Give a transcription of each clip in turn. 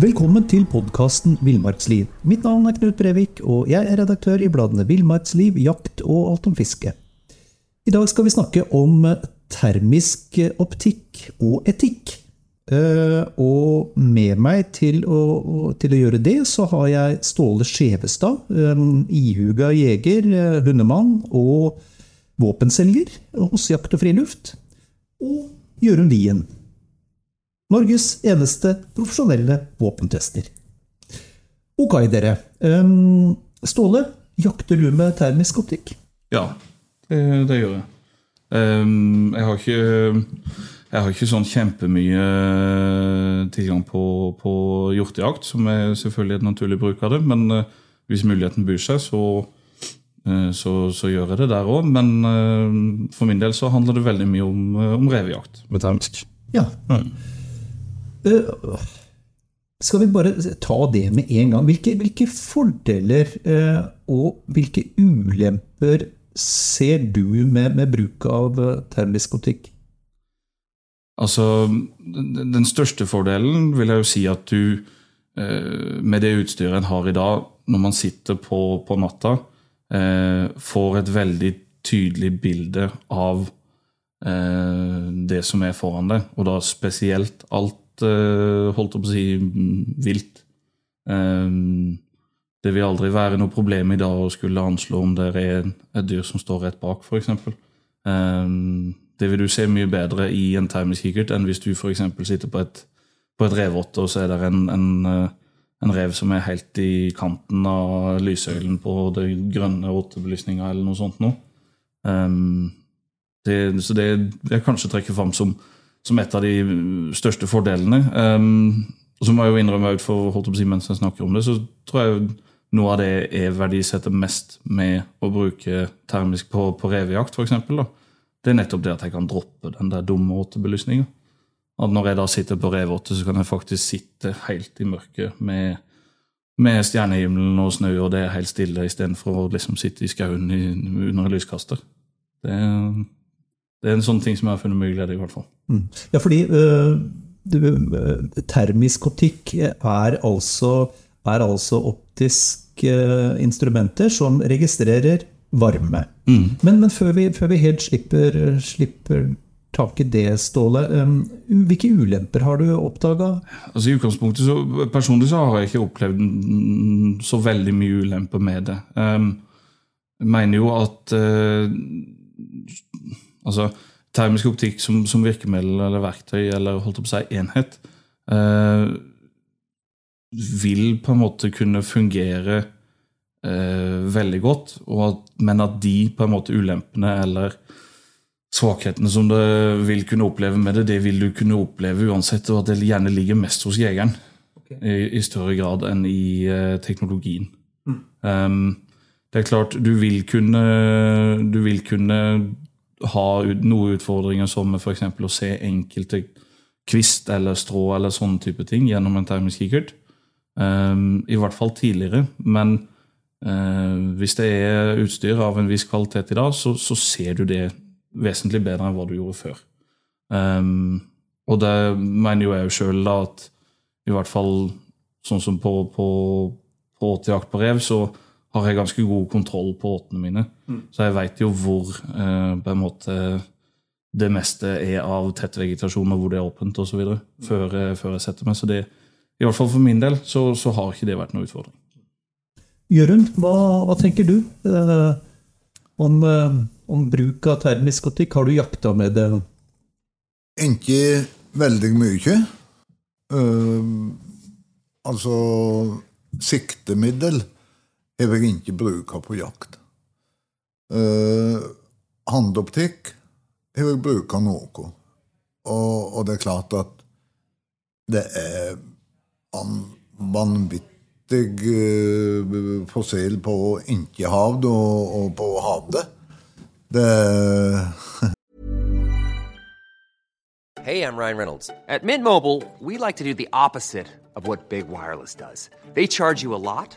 Velkommen til podkasten Villmarksliv. Mitt navn er Knut Brevik, og jeg er redaktør i bladene Villmarksliv, Jakt og Alt om fiske. I dag skal vi snakke om termisk optikk og etikk. Eh, og med meg til å, til å gjøre det, så har jeg Ståle Skjevestad, ihuga jeger, eh, hundemann og våpenselger hos Jakt og Friluft. Og Jørund Lien, Norges eneste profesjonelle våpentester. Ok, dere. Ståle, jakter du med termisk optikk? Ja, det, det gjør jeg. Jeg har ikke jeg har ikke sånn kjempemye tilgang på, på hjortejakt, som er selvfølgelig et naturlig bruk av det. Men uh, hvis muligheten byr seg, så, uh, så, så, gjør jeg det der òg. Men uh, for min del så handler det veldig mye om, om revejakt med termisk. Ja. Mm. Skal vi bare ta det med en gang? Hvilke, hvilke fordeler og hvilke ulemper ser du med, med bruk av termisk optikk? Altså, Den største fordelen vil jeg jo si at du, med det utstyret en har i dag, når man sitter på, på natta, får et veldig tydelig bilde av det som er foran deg. Og da spesielt alt holdt opp å si vilt. Det vil aldri være noe problem i dag å skulle anslå om det er et dyr som står rett bak, f.eks. Det vil du se mye bedre i en timingskikkert enn hvis du f.eks. sitter på et, på et revotte, og så er det en, en, eh, en, rev som er helt i kanten av lyssøylen på det grønne åttebelysninga eller noe sånt noe. Um, det, så det jeg kanskje trekker fram som, som, et av de største fordelene. Um, og så må jeg jo innrømme ut for holdt si, mens jeg snakker om det, så tror jeg noe av det jeg verdisetter mest med å bruke termisk på, på revejakt, f.eks det er nettopp det at jeg kan droppe den der dumme åtebelysninga. At når jeg da sitter på revåte, så kan jeg faktisk sitte helt i mørket med, med stjernehimmelen og snø, og det er helt stille, istedenfor å liksom sitte i skauen under en lyskaster. Det er, det er, en sånn ting som jeg har funnet mye glede i, hvert fall. Mm. Ja, fordi uh, du, uh, termisk optikk er altså, er altså optiske instrumenter som registrerer varme. Mm. Men, men før, vi, før, vi, helt slipper, slipper tak i det, Ståle. Um, hvilke ulemper har du oppdaga? Altså, I utgangspunktet så, Personlig så har jeg ikke opplevd så veldig mye ulemper med det. Um, jeg mener jo at uh, altså, termisk optikk som, som, virkemiddel eller verktøy eller holdt opp å si enhet eh, vil på en måte kunne fungere eh, veldig godt, at, men at de på en måte ulempene eller svakhetene som du vil kunne oppleve med det, det vil du kunne oppleve uansett, og at det gjerne ligger mest hos jegeren i, i, større grad enn i uh, teknologien. Mm. Um, det er klart, du vil kunne, du vil kunne ha noen utfordringer som f.eks. å se enkelte kvist eller strå eller sånne type ting gjennom en termisk kikkert. Um, I hvert fall tidligere. Men uh, hvis det er utstyr av en viss kvalitet i dag, så, så ser du det vesentlig bedre enn hva du gjorde før. Um, og det mener jo jeg jo sjøl at i hvert fall sånn som på, på, på åttejakt på rev, så har jeg ganske god kontroll på åtene mine. Mm. Så jeg veit jo hvor eh, på en måte det meste er av tett vegetasjon, og hvor det er åpent osv. Mm. Før, uh, før jeg setter meg. Så det, i hvert fall for min del så, så har ikke det vært noe utfordring. Jørund, hva, hva, tenker du eh, om, eh, om, bruk av termisk optikk? Har du jakta med det? Ikke veldig mye. Uh, altså Siktemiddel har jeg ikke bruke på jakt. Uh, Handoptikk har jeg bruke noe. Og, og, det er klart at det er vanvittig kraftig uh, forskjell på ikke-hav og, og på havet. Det Hey, I'm Ryan Reynolds. At Mint Mobile, we like to do the opposite of what Big Wireless does. They charge you a lot,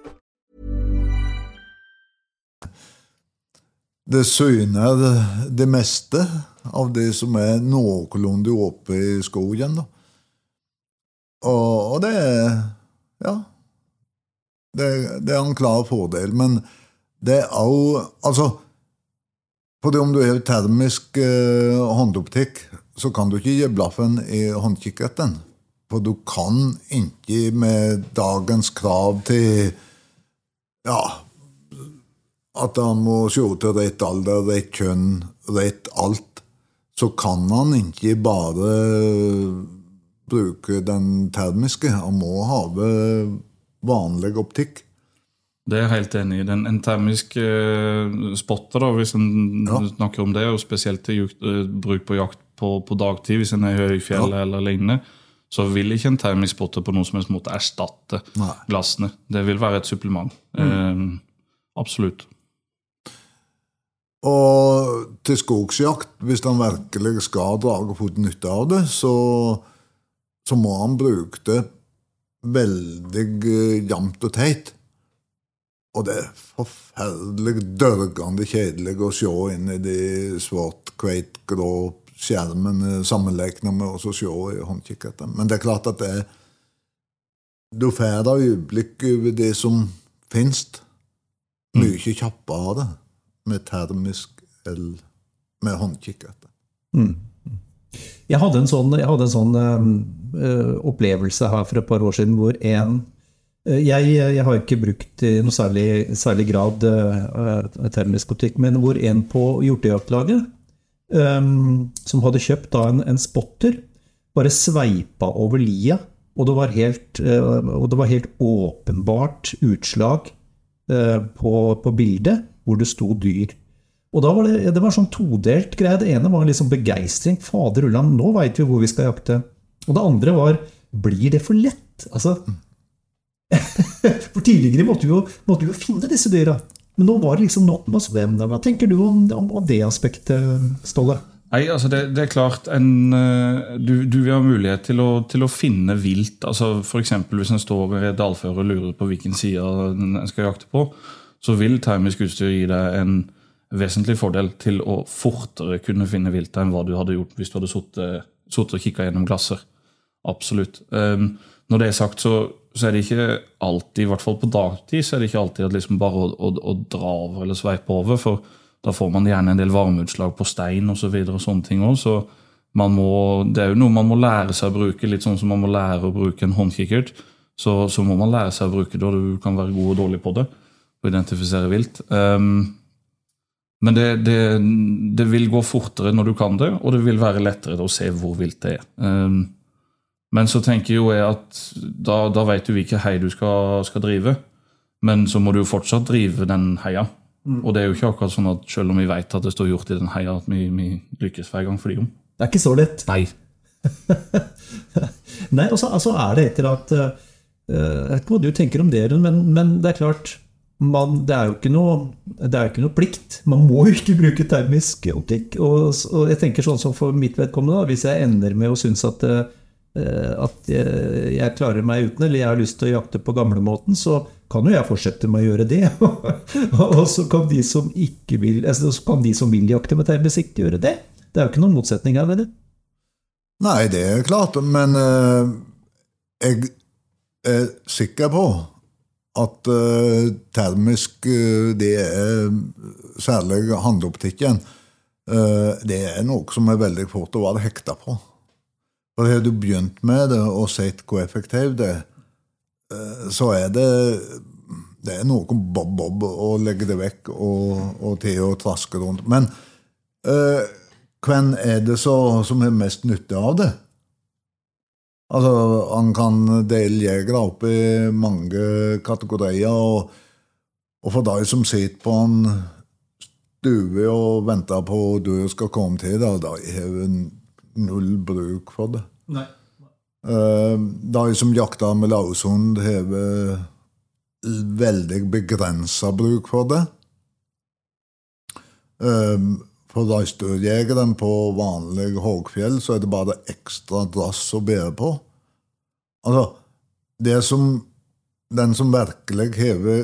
Det syner det meste av det som er noenlunde oppe i skogen. Da. Og, og det er Ja. Det, det er en klar fordel. Men det er òg Altså, fordi om du har termisk eh, håndoptikk, så kan du ikke gi blaffen i håndkikkerten. For du kan ikke med dagens krav til ja, at han må se til rett alder, rett kjønn, rett alt, så kan han ikke bare bruke den termiske. Han må ha vanlig optikk. Det er jeg helt enig i. Den, en termisk eh, spotter, da, hvis en Ja. snakker om det, og spesielt til eh, bruk på jakt på, på dagtid, hvis en er i høyfjellet Ja. eller lignende, så vil ikke en termisk spotter på noen som helst måte erstatte Nei. Mm. glassene. Det vil være et supplement. Eh, absolutt. Og til skogsjakt, hvis han virkelig skal dra og få nytte av det, så, så må han bruke det veldig eh, jevnt og teit. Og det er forferdelig dørgende kjedelig å se inn i de svart-kveit-grå skjermene sammenlignet med å se i håndkikkerten. Men det er klart at det er Du får øyeblikk over det som finnes. Mye kjappere av det med termisk eller med håndkikkert. Jeg hadde en sånn, hadde en sånn eh, opplevelse her for et par år siden hvor en eh, jeg, jeg har ikke brukt i noe særlig, særlig grad uh, termisk optikk, men hvor en på hjortejaktlaget, eh, som hadde kjøpt da en, en spotter, bare sveipa over lia, og det var helt, og det var helt åpenbart utslag på, på bildet hvor det sto dyr. Og da var det, det var sånn todelt greie. Det ene var liksom begeistring. Fader ulland, nå veit vi hvor vi skal jakte. Og det andre var blir det for lett? Altså For tidligere måtte vi jo, måtte vi jo finne disse dyra. Men nå var det liksom not med oss. Hva tenker du om, om, om det aspektet, Ståle? Nei, altså det, det er klart en, eh, du, du vil ha mulighet til å, til å finne vilt. altså F.eks. hvis en står et dalføre og lurer på hvilken side en skal jakte på, så vil termisk utstyr gi deg en vesentlig fordel til å fortere kunne finne vilt enn hva du hadde gjort hvis du hadde sittet og kikka gjennom glasser. Absolutt. Um, når det er sagt, så, så er det ikke alltid, i hvert fall på dagtid, så er det ikke alltid at liksom bare å, å, å dra over eller sveipe over. for da får man gjerne en del varmeutslag på stein og så videre, og sånne ting. Så man må, det er jo noe man må lære seg å bruke, litt sånn som man må lære å bruke en håndkikkert. Så, så må man lære seg å bruke det, og du kan være god og dårlig på det. Å identifisere vilt. Um, men det, det, det vil gå fortere når du kan det, og det vil være lettere å se hvor vilt det er. Um, men så tenker jo jeg at da, da vet du hvilken hei du skal, skal drive. Men så må du jo fortsatt drive den heia. Og det er jo ikke akkurat sånn at selv om vi vet at det står hjort i den heia, at vi, vi lykkes hver gang fordi om. Det er ikke så lett. Nei. Nei, og så altså er det etter at eh, Jeg vet ikke hva du tenker om det, men, men det er klart man, det, er jo ikke noe, det er ikke noe plikt. Man må jo ikke bruke termisk optikk. Og, og jeg tenker sånn som for mitt vedkommende, hvis jeg ender med å synes at, eh, at jeg, jeg klarer meg uten, eller jeg har lyst til å jakte på gamlemåten, så kan jo jeg fortsette med å gjøre det. og så kan de som ikke vil altså, så kan de som vil jakte med termisk, gjøre det. Det er jo ikke noen motsetning her. Det. Nei, det er klart, men eh, jeg er sikker på at uh, termisk, uh, det er særlig handleoptikken, Uh, det er noe som er veldig fort å være hekta på. For har du begynt med det og sett hvor effektivt det er, eh, så er det det er noe bob-bob å legge det vekk og, og til å traske rundt. Men eh, hvem er det så, som har mest nytte av det? Altså, Han kan dele jegere opp i mange kategorier. Og, og for de som sitter på en stue og venter på at du skal komme til, da, de har null bruk for det. Nei. Eh, De som jakter med løshund, har veldig begrensa bruk for det. Eh, For reinsdyrjegeren på vanlig Hågfjell så er det bare ekstra drass å bære på. Altså, det som Den som virkelig hever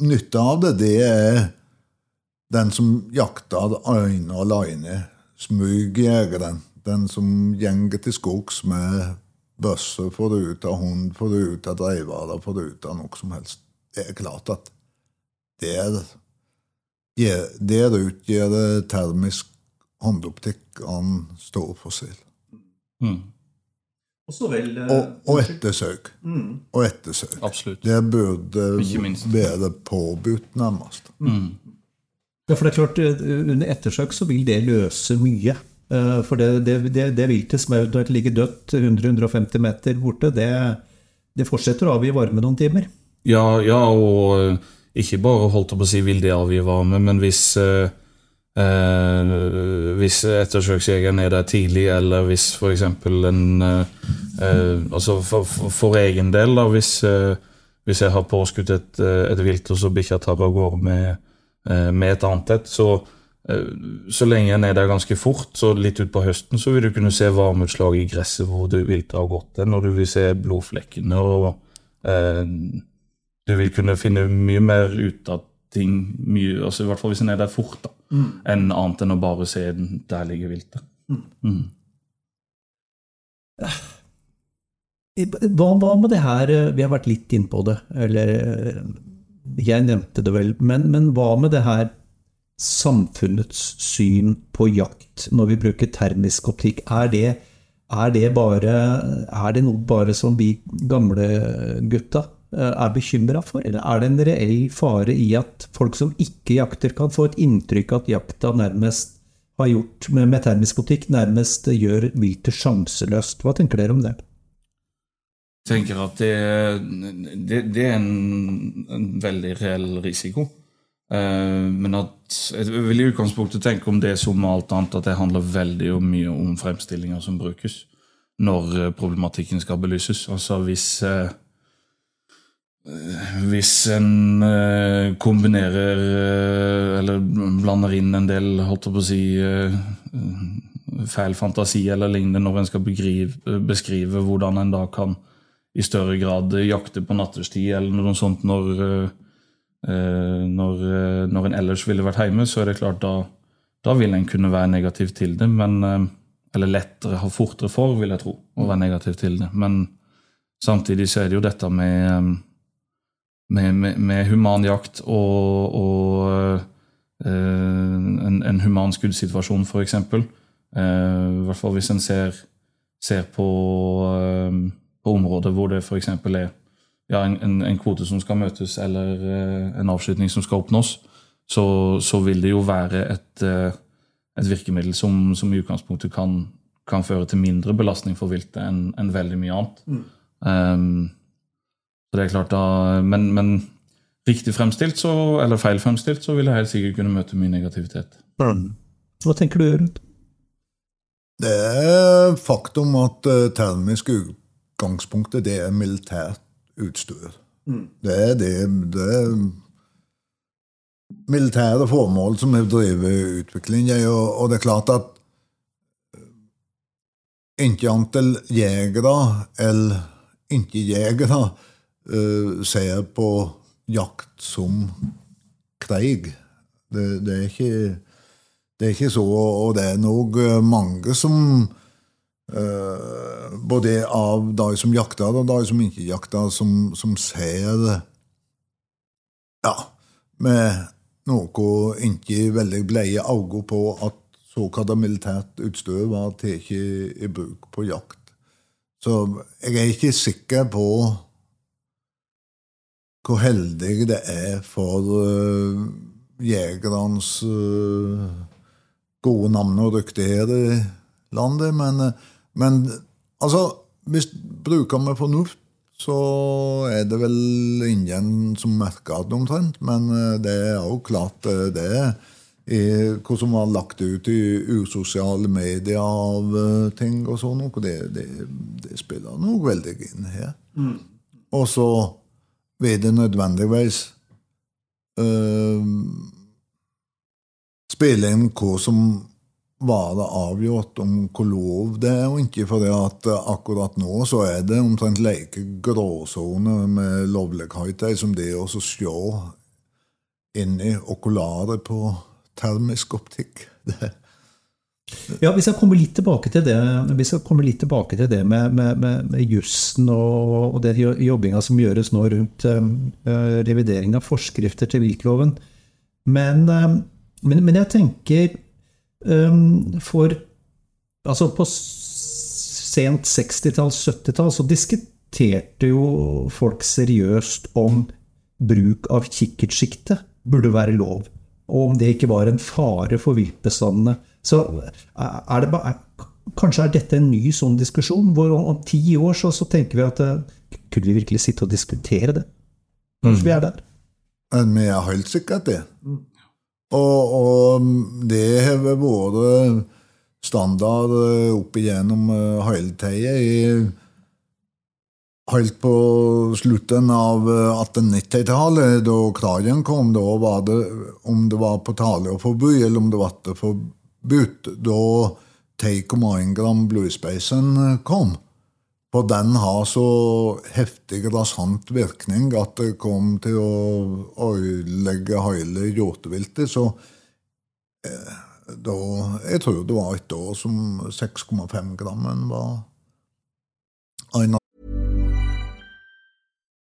nytte av det, det er den som jakter øyne alene. Smygjegeren. Den som gjenger til skogs med bøsse foruten hund, foruten forut av noe som helst. Det er klart at der, der utgjør det termisk håndoptikk en stor forskjell. Mm. Og vel eh, Og, og ettersøk. Og ettersøk. Absolutt. Det burde være påbudt, nærmest. Ja, for det er klart, eh, Under ettersøk så vil det løse mye. Eh, For det, det, det, det viltet som eventuelt ligger dødt 100-150 meter borte, det, det fortsetter å avgi varme noen timer. Ja, ja, og ikke bare holdt på å si vil det avgi varme, men hvis eh, eh, hvis ettersøksjegeren er der tidlig, eller hvis f.eks. en eh, eh, Altså for, for, for egen del, da, hvis, eh, hvis jeg har påskutt et, eh, et vilt, og så bikkja tar av gårde med, med et annet et, så så lenge en er der ganske fort, så litt utpå høsten, så vil du kunne se varmeutslag i gresset hvor viltet har gått hen, og du vil se blodflekkene, og eh, du vil kunne finne mye mer ut av ting, mye, altså i hvert fall hvis en er der fort, da, enn annet enn å bare se den der ligger viltet. Mm. Hva, hva med det her eh, Vi har vært litt inn på det, eller eh, jeg nevnte det vel, men, men hva med det her samfunnets syn på jakt når vi bruker termisk optikk? Er det, er det, bare, er det noe bare som vi gamle gutta eh, er bekymra for, eller er det en reell fare i at folk som ikke jakter, kan få et inntrykk av at jakta nærmest har gjort med, med termisk politikk, nærmest gjør viltet sjanseløst? Hva tenker dere om det? Jeg tenker at det, det, det er en, en veldig reell risiko. Eh, men at jeg vil i utgangspunktet tenke om det som alt annet, at det handler veldig mye om fremstillinger som brukes når eh, problematikken skal belyses. Altså hvis eh, eh, hvis en eh, kombinerer eh, eller blander inn en del holdt jeg på å si, eh, feil fantasi eller lignende når en skal begrive, beskrive hvordan en da kan i større grad jakte på nattestid eller noe sånt når, eh, eh, når, eh, når en ellers ville vært hjemme, så er det klart da, da vil en kunne være negativ til det. Men, eh, eller lettere, ha fortere for, vil jeg tro, å være negativ til det. Men samtidig så er det jo dette med, eh, med, med, med human jakt og, og eh, en, en human skuddsituasjon, f.eks. Uh, I hvert fall hvis en ser, ser på eh, på områder hvor det f.eks. er ja, en, en, kvote som skal møtes, eller eh, en avslutning som skal oppnås, så, så vil det jo være et, eh, et virkemiddel som, som i utgangspunktet kan, kan føre til mindre belastning for viltet enn en veldig mye annet. Um, så det er klart da, men, men riktig fremstilt, så, eller feil fremstilt, så vil jeg helt sikkert kunne møte mye negativitet. Hva tenker du, rundt Det er faktum at uh, termisk utgangspunktet det er militært utstyr. Det er det, det er militære formål som har drevet utviklingen. Og, og det er klart at ikke antall jegere eller ikke-jegere eh, ser på jakt som krig. Det, det, er ikke, det er ikke så, og det er nok eh, mange som uh, Både av de som jakter og de som ikke jakter, som, som ser Ja, med noe ikke veldig bleie øyne på at såkalt militært utstyr var tatt i bruk på jakt. Så jeg er ikke sikker på hvor heldig det er for uh, jegernes uh, gode navn og rykte her i landet. Men, uh, men altså, hvis bruker vi fornuft, så er det vel ingen som merker det omtrent. Men det er jo klart det er hva som var lagt ut i usosiale medier av ting og sånn, det, det, det spiller noe veldig inn her. Og så vil det nødvendigvis uh, spille inn hva som var det avgjort om hvor lov det er, og ikke at akkurat nå så er det omtrent like gråsone med lovlighet som det å se inni okularet på termisk optikk. Det, Ja, Vi skal komme litt tilbake til det, tilbake til det med, med, med, med jussen og, og den jobbinga som gjøres nå rundt um, eh, revidering av forskrifter til viltloven. Men, um, men, men jeg tenker um, for Altså, på sent 60-tall, 70-tall, så diskuterte jo folk seriøst om bruk av kikkertsjikte burde være lov, og om det ikke var en fare for viltbestandene. Så er det bare, kanskje er dette en ny sånn diskusjon, hvor om, ti år så, så tenker vi at eh, kunne vi virkelig sitte og diskutere det? Kanskje vi er der? Vi er helt sikkert det. Og, og det har vært standard eh, opp igjennom eh, hele tida. Helt på slutten av eh, 1890-tallet, da kragen kom, da var det om det var på tale å forby, eller om det var forbudt, da 10,1 gram Bluespacen kom. For den har så heftig rasant virkning at det kom til å ødelegge hele hjorteviltet. Så eh, da Jeg tror det var et år som 6,5 grammen var en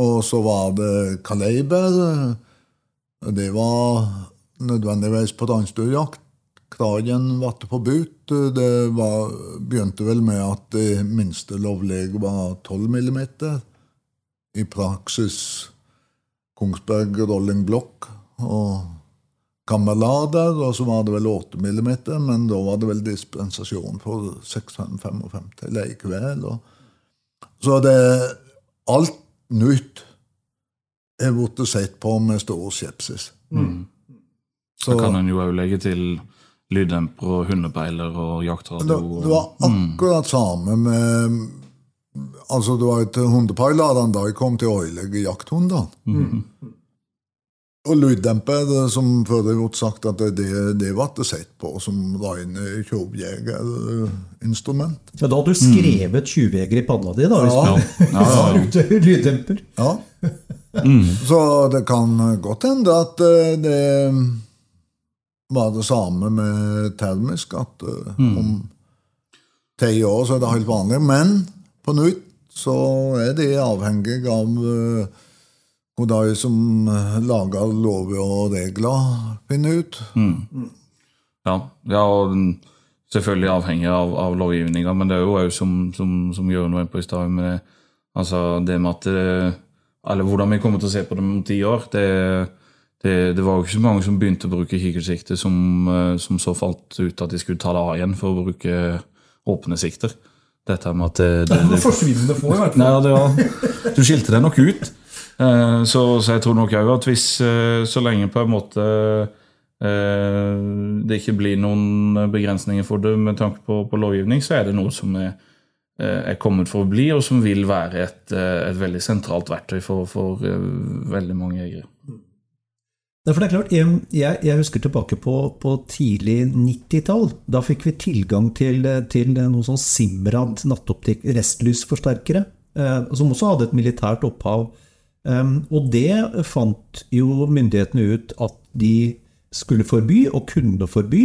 Og så var det kaleiber. Det var nødvendigvis på dansdyrjakt. Kragen ble forbudt. Det var, begynte vel med at det minste lovlige var 12 millimeter. I praksis Kongsberg Rolling Block og kammerlader, og så var det vel 8 millimeter, men da var det vel dispensasjon for 655 likevel. Og, så det alt nytt er blitt sett på med stor skepsis. Så kan en jo òg legge til lyddemper og hundepeiler og jaktradio. det var akkurat samme med Altså, det var et hundepeilerne da jeg kom til å ødelegge jakthunder. Og lyddemper, som før det ble sagt, at det, det ble det sett på som rene tjuvjegerinstrument. Ja, da hadde du skrevet 'tjuvjeger' i panna di, da, hvis Ja. du brukte lyddemper. Ja. Så det kan godt hende at eh, det var det samme med termisk, at mm. om ti år så er det helt vanlig. Men på nytt så er det avhengig av uh, hvor de som eh, lager lover og regler, finner ut. Ja, ja og selvfølgelig avhengig av, av lovgivninga, men det er jo òg som, som, som Jørund var inne på i stad, med det, altså det med at det, Eller hvordan vi kommer til å se på det om ti år, det, det, det var jo ikke så mange som begynte å bruke kikkertsikte, som, eh, som så falt ut at de skulle ta det av igjen for å bruke åpne sikter. Dette med at det, det, Det det, forsvinnende få, i hvert fall. Nei, det var, du skilte deg nok ut. Eh, Så, så jeg tror nok òg at hvis eh, så lenge på en måte eh, det ikke blir noen begrensninger for det med tanke på, på lovgivning, så er det noe som er, er kommet for å bli, og som vil være et, et veldig sentralt verktøy for, for veldig mange jegere. Nei, for det er klart, jeg, jeg, husker tilbake på, på tidlig 90-tall. Da fikk vi tilgang til, til noe sånn Simrad nattoptikk, restlysforsterkere, som også hadde et militært opphav. Um, og det fant jo myndighetene ut at de skulle forby, og kunne forby,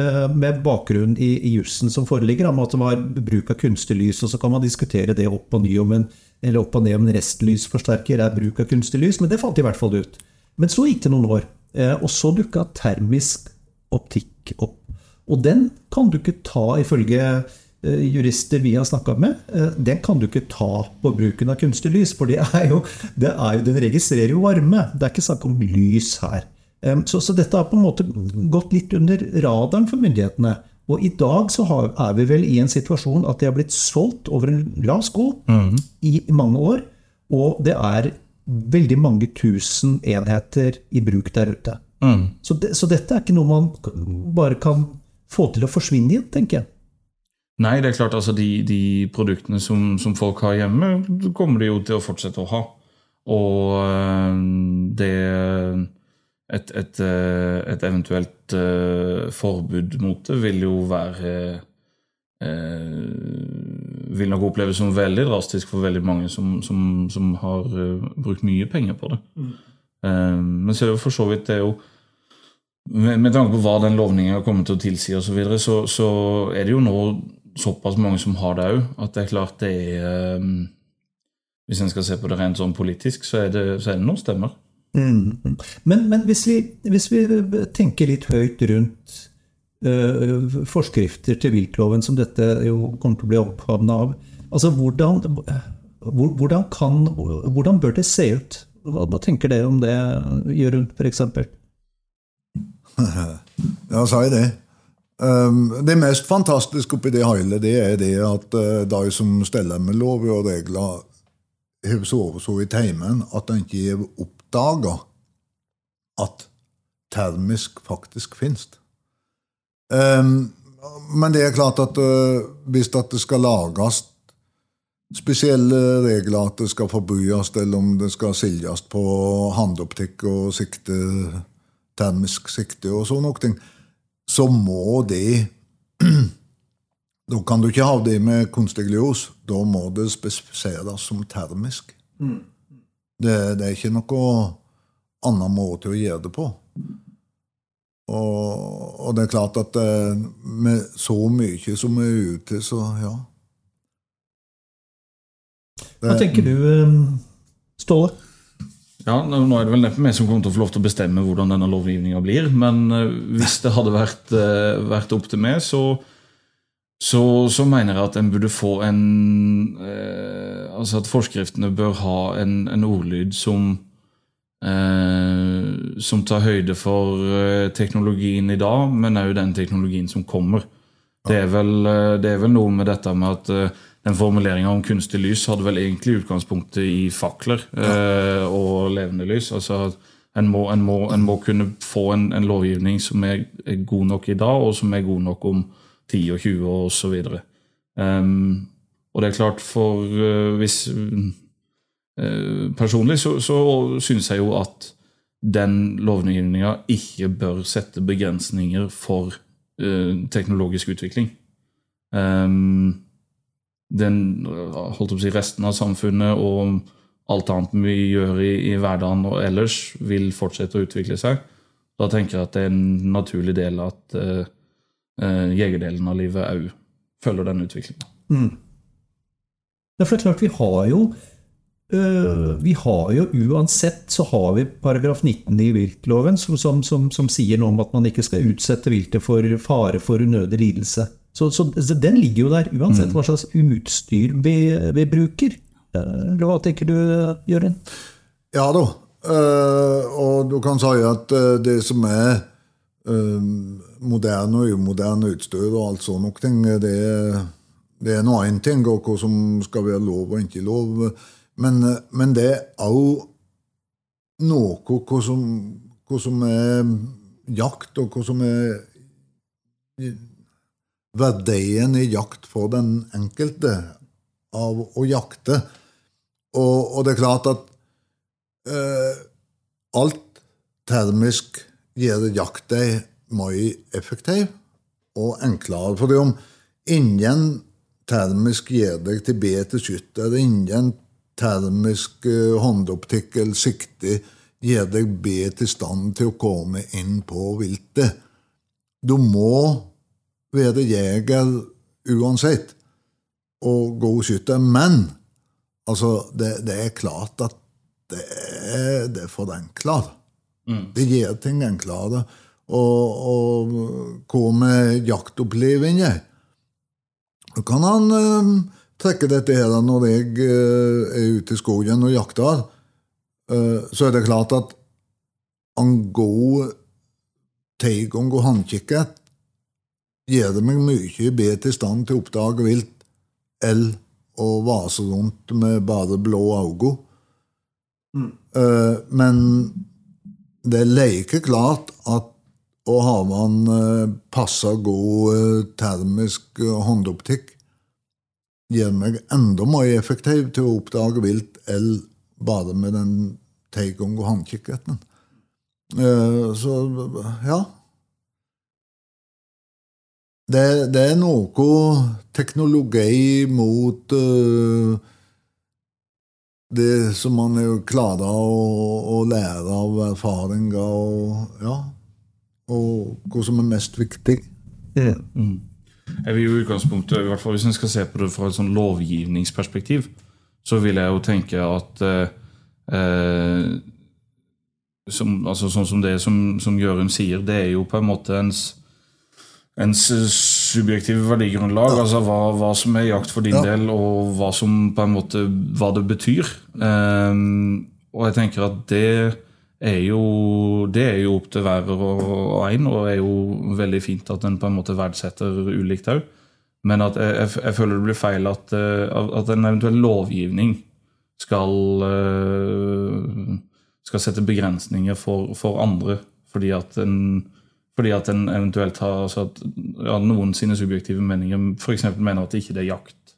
eh, med bakgrunn i, i jussen som foreligger, om at det var bruk av kunstig lys. Og så kan man diskutere det opp og, ny om en, eller opp og ned om en restlysforsterker er bruk av kunstig lys, men det fant de i hvert fall ut. Men så gikk det noen år, eh, og så dukka termisk optikk opp. Og den kan du ikke ta, ifølge jurister vi har snakka med, eh, den kan du ikke ta på bruken av kunstig lys. For det er jo, det er jo, den registrerer jo varme. Det er ikke snakk om lys her. Så, så dette har på en måte gått litt under radaren for myndighetene. Og i dag så har, er vi vel i en situasjon at det har blitt solgt over en lav sko i mange år. Og det er veldig mange tusen enheter i bruk der ute. Så, det, så dette er ikke noe man bare kan få til å forsvinne igjen, tenker jeg. Nei, det er klart altså de, de produktene som, som folk har hjemme, kommer de jo til å fortsette å ha. Og øh, det et, et, øh, et eventuelt øh, forbud mot det vil jo være Vil nok oppleves som veldig drastisk for veldig mange som, som, som har brukt mye penger på det. Eh, men så er det jo for så vidt det er jo med, med tanke på hva den lovningen har kommet til å tilsi, og så, videre, så, så er det jo nå såpass mange som har det òg, at det er klart det er um, Hvis en skal se på det rent sånn politisk, så er det, så er det noen stemmer. Men, men hvis, vi, hvis vi tenker litt høyt rundt uh, forskrifter til viltloven, som dette jo kommer til å bli opphavnet av altså hvordan, hvor- hvordan, kan, hvordan bør det se ut? Hva, hva tenker dere om det, Jørund, f.eks.? Ja, sa jeg det. Um, det mest fantastiske oppi det hele det er det at uh, de som steller med lover og regler, har sovet så i hjemme at de ikke har oppdaga at termisk faktisk finnes. Um, men det er klart at uh, hvis at det skal lages spesielle regler, at det skal forbys, eller om det skal selges på handoptikk og sikte termisk sikte og sånne ting, så må det Da kan du ikke ha det med kunstig lys. Da må det spesifiseres som termisk. Det, det er ikke noe annen måte å gjøre det på. Og, og det er klart at eh, med så mye som er ute, så ja. Hva tenker du, øh, Ståle? Ja, nå er det vel neppe vi som kommer til å få lov til å bestemme hvordan denne lovgivninga blir, men eh, hvis det hadde vært, eh, vært opp til meg, så, så, så mener jeg at en burde få en eh, Altså at forskriftene bør ha en, en ordlyd som eh, Som tar høyde for eh, teknologien i dag, men òg den teknologien som kommer. Det er, vel, det er vel noe med dette med at den formuleringa om kunstig lys hadde vel egentlig utgangspunktet i fakler eh, og levende lys. Altså en må, en må, en må kunne få en, en lovgivning som er, god nok i dag, og som er god nok om 10 og 20 år osv. Um, og det er klart, for uh, hvis uh, Personlig så, så syns jeg jo at den lovgivninga ikke bør sette begrensninger for teknologisk utvikling. Um, den, holdt jeg å si, resten av samfunnet og alt annet vi gjør i, i hverdagen og ellers, vil fortsette å utvikle seg. Da tenker jeg at det er en naturlig del at uh, uh, jegerdelen av livet òg følger den utviklingen. Det er for det er klart, vi har jo øh, Vi har jo uansett så har vi paragraf 19 i viltloven som, som, som, som sier noe om at man ikke skal utsette viltet for fare for unødig lidelse. Så, så, så den ligger jo der, uansett hva slags utstyr vi, vi bruker. Eller hva tenker du, Jørgen? Ja da. Uh, og du kan si at eh, det som er uh, moderne og umoderne utstyr og alt sånne ting, det, det er nå én ting, og hva som skal være lov og ikke lov. Men, men det er òg noe hva som, hva som er jakt, og hva som er verdien i jakt for den enkelte av å jakte. Og, og det er klart at eh, alt termisk gjør jakta mye effektiv og enklere. For om ingen termisk gjør deg til bedre skytter, ingen termisk eh, håndoptikk eller sikte gjør deg bedre i stand til å komme inn på viltet. Du må være jeger uansett og god skytter. Men altså, det, det er klart at det er, det er forenkler. Det gjør ting enklere. Og, og hva med jaktopplevelser? Så kan han eh, trekke dette her når jeg eh, er ute i skogen og jakter. Eh, så er det klart at en god tilgang og håndkikkert gjør det meg mye bedre i stand til å oppdage vilt enn å vase rundt med bare blå øyne. Eh, men det er like klart at å ha man en eh, god eh, termisk håndoptikk gjør meg enda mer effektiv til å oppdage vilt enn bare med den teigong og håndkikkerten. Så ja. Det, det er noe teknologi mot uh, det som man er klarer å, å lære av erfaringer, og, ja, og hva som er mest viktig. Jeg vil jo i utgangspunktet, i hvert fall Hvis en skal se på det fra et sånn lovgivningsperspektiv, så vil jeg jo tenke at eh, eh, som, altså Sånn som det som, som Jørund sier, det er jo på en måte ens, ens subjektive verdigrunnlag. Altså hva, hva som er jakt for din Ja. del, og hva som på en måte hva det betyr. Um, og jeg tenker at det er jo, det er jo opp til hver og og en, og er jo veldig fint at en på en måte verdsetter ulikt òg. Men at jeg, jeg, jeg føler det blir feil at, eh, at en eventuell lovgivning skal, eh, skal sette begrensninger for, for andre. Fordi at en, fordi at en eventuelt har altså at, ja, noen sine subjektive meninger f.eks. mener at det ikke er jakt,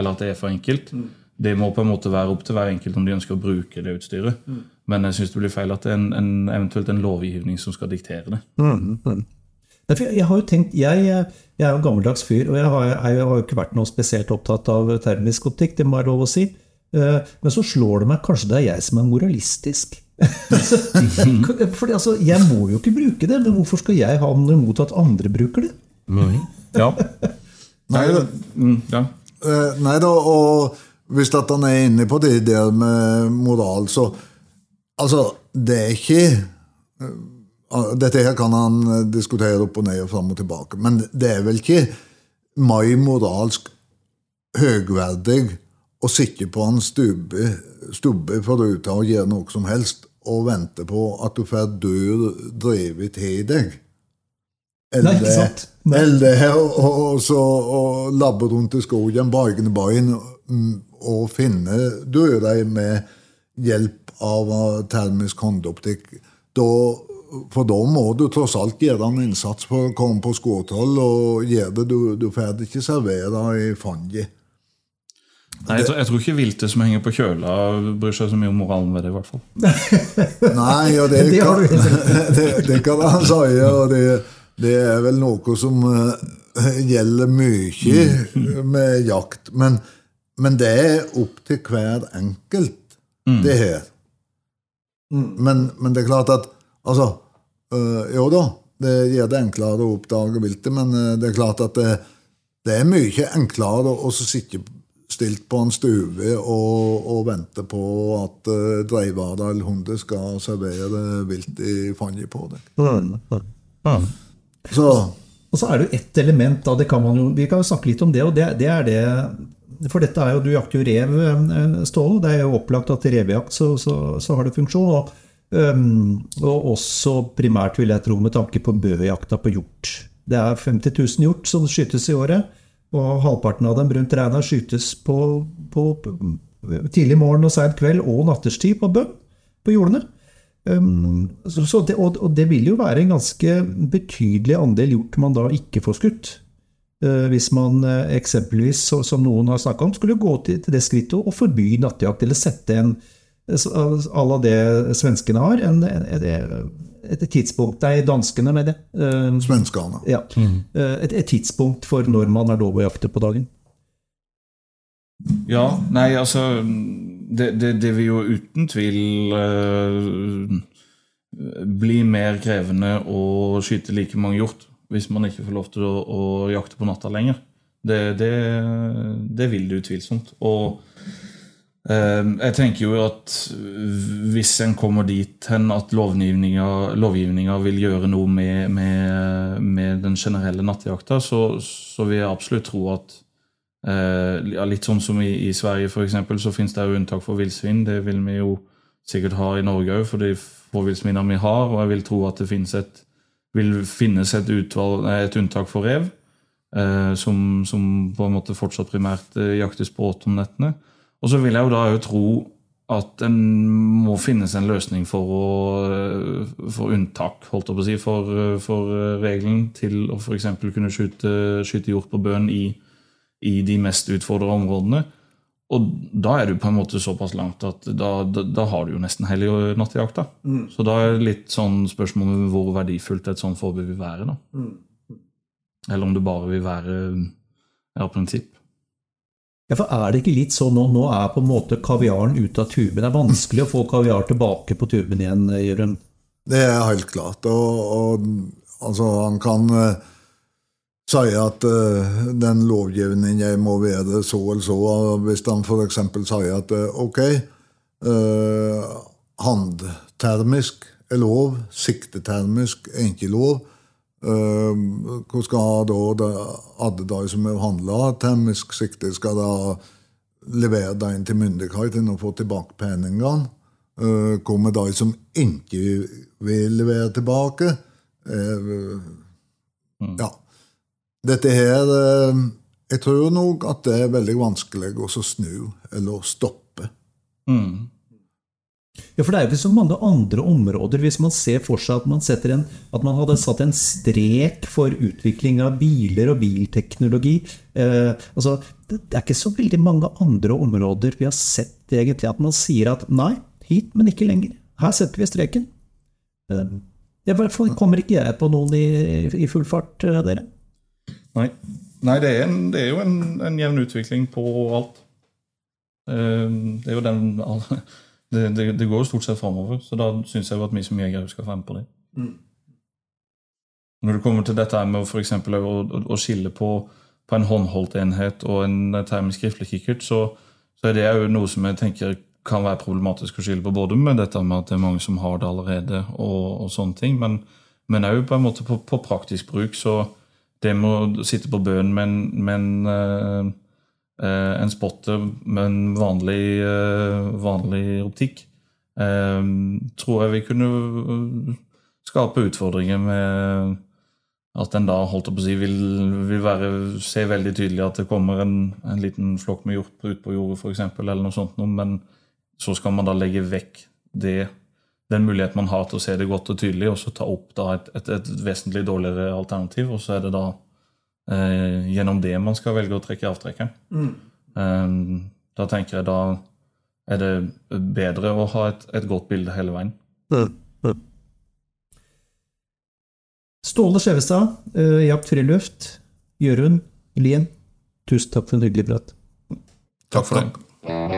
eller at det er for enkelt. Det må på en måte være opp til hver enkelt om de ønsker å bruke det utstyret. Men jeg syns det blir feil at det er en, en, eventuelt en lovgivning som skal diktere det. Mm. for Jeg har jo tenkt, jeg, jeg er jo en gammeldags fyr, og jeg har, jeg har jo ikke vært noe spesielt opptatt av termisk optikk, det må jeg lov å si. Eh, Men så slår det meg kanskje det er jeg som er moralistisk. Fordi altså, Jeg må jo ikke bruke det, men hvorfor skal jeg ha noe imot at andre bruker det? Ja. Nei, Mm, ja. Eh, nei da, og hvis at han er inne på det der med moral, så Altså, det er ikke eh, Dette her kan han diskutere opp og ned og fram og tilbake, men det er vel ikke mai moralsk høgverdig å sitte på en stubbe, stubbe for ruta og gjøre noe som helst, og vente på at du får dør drevet til deg. Nei, ikke sant? Nei. Eller og, og, så og labbe rundt i skogen bakende bein mm, og finne dører med hjelp av termisk håndoptikk. Da, for da må du tross alt gjøre en innsats for å komme på skåthold og gjøre det. Du, du får ikke servere i fanget. Nei, jeg, tror, jeg tror ikke viltet som henger på kjøla, bryr seg så mye om moralen ved det. i hvert fall. Nei, og det, kan, det, det kan han si. Og det, det er vel noe som uh, gjelder mye med jakt. Men, men det er opp til hver enkelt, det her. Men, men det er klart at Altså, uh, jo da, det gjør det enklere å oppdage viltet, men uh, det er klart at det, det er mye enklere å sitte sitte stilt på en stue og, og venter på at uh, Dreivardal Hunde skal servere vilt i fanget på deg. Så Og så er det jo ett element, da, det kan man jo, vi kan jo snakke litt om det, og det, det er det for dette er jo, Du jakter jo rev, eh, Ståle. Det er jo opplagt at i revejakt så, så, så, har det funksjon. Og, um, og, også primært, vil jeg tro, med tanke på bøvejakta på hjort. Det er 50 000 hjort som skytes i året. Og halvparten av dem rundt reina skytes på, på, på tidlig morgen og seint kveld og natterstid på bønn på jordene. Um, så det, og, og, det vil jo være en ganske betydelig andel hjort man da ikke får skutt. Uh, hvis man uh, eksempelvis, så, som noen har snakka om, skulle gå til, til det skrittet å forby nattjakt, eller sette en à la det svenskene har, en, et, et, tidspunkt Det er danskene med det. Uh, Svenskene. Ja, mm. et, et, tidspunkt for når man er lov å jakte på dagen. Ja, nei, altså det, det, det, vil jo uten tvil uh, bli mer krevende å skyte like mange hjort hvis man ikke får lov til å, å jakte på natta lenger. Det, det, det vil det utvilsomt. Og uh, jeg tenker jo at hvis en kommer dit hen at lovgivninga vil gjøre noe med, med, med den generelle nattjakta, så, så vil jeg absolutt tro at Eh, litt sånn som i, i Sverige, f.eks., så finnes det jo unntak for villsvin. Det vil vi jo sikkert ha i Norge òg, for de fåvillsvinene vi har. Og jeg vil tro at det finnes et, vil finnes et, utvalg, et unntak for rev, eh, som, som, på en måte fortsatt primært eh, jaktes på autumn-nettene. Og så vil jeg jo da òg tro at en må finnes en løsning for, å, eh, for unntak, holdt jeg på å si, for, for regelen til å f.eks. kunne skyte, skyte hjort på bøen i i de mest utfordra områdene. Og da er du på en måte såpass langt at da, da, da har du jo nesten hele nattejakta. Mm. Så da er det litt sånn spørsmål om hvor verdifullt et sånt forbud vil være. da. Mm. Eller om det bare vil være ja, prinsipp. Ja, for Er det ikke litt sånn nå? Nå er på en måte kaviaren ute av tuben. Det er vanskelig å få kaviar tilbake på tuben igjen, Jørund? Det er helt klart. Og, og altså, han kan uh, si at uh, den lovgivningen må være så eller så. Hvis han f.eks. sier at uh, ok, handtermisk er lov, siktetermisk er ikke lov. Uh, hva skal da alle de som handler termisk sikte, skal da levere dem til myndighetene og få tilbake pengene? Hva med de som ikke vil levere tilbake? Uh, mm. Ja. Dette her Jeg tror nok at det er veldig vanskelig å snu eller stoppe. Mm. Ja, for det er jo ikke så mange andre områder. Hvis man ser for seg at man, en, at man hadde satt en strek for utvikling av biler og bilteknologi eh, altså, Det er ikke så veldig mange andre områder vi har sett egentlig at man sier at nei, hit, men ikke lenger. Her setter vi streken. I hvert fall kommer ikke jeg på noen i, i full fart, eh, dere. Nei, Nei det, er en, det, er jo en, en jevn utvikling på alt. Eh, det er jo den det, det, det går jo stort sett framover, så da syns jeg jo at vi som jegere skal være med på det. Mm. Når det kommer til dette med for å, å, å skille på, på, en håndholdt enhet og en termisk skriftlig kikkert, så, så, er det jo noe som jeg tenker kan være problematisk å skille på, både med dette med at det er mange som har det allerede, og, og sånne ting, men òg på en måte på, på praktisk bruk. så det med å sitte på bøen med en, med en, uh, en spotter med en vanlig, uh, vanlig optikk, tror jeg vi kunne skape utfordringer med at en da holdt på å si, vil, vil være, se veldig tydelig at det kommer en, en liten flokk med hjort ut på jordet, f.eks., eller noe sånt, men så skal man da legge vekk det, den muligheten man har til å se det godt og tydelig, og så ta opp da et, et, et vesentlig dårligere alternativ. Og så er det da eh, gjennom det man skal velge å trekke avtrekkeren. Mm. Eh, da tenker jeg da er det bedre å ha et, et godt bilde hele veien. Mm. Ståle Skjevestad, uh, Jakt Friluft. Jørund Lien, tusen takk for en hyggelig prat. Takk for det.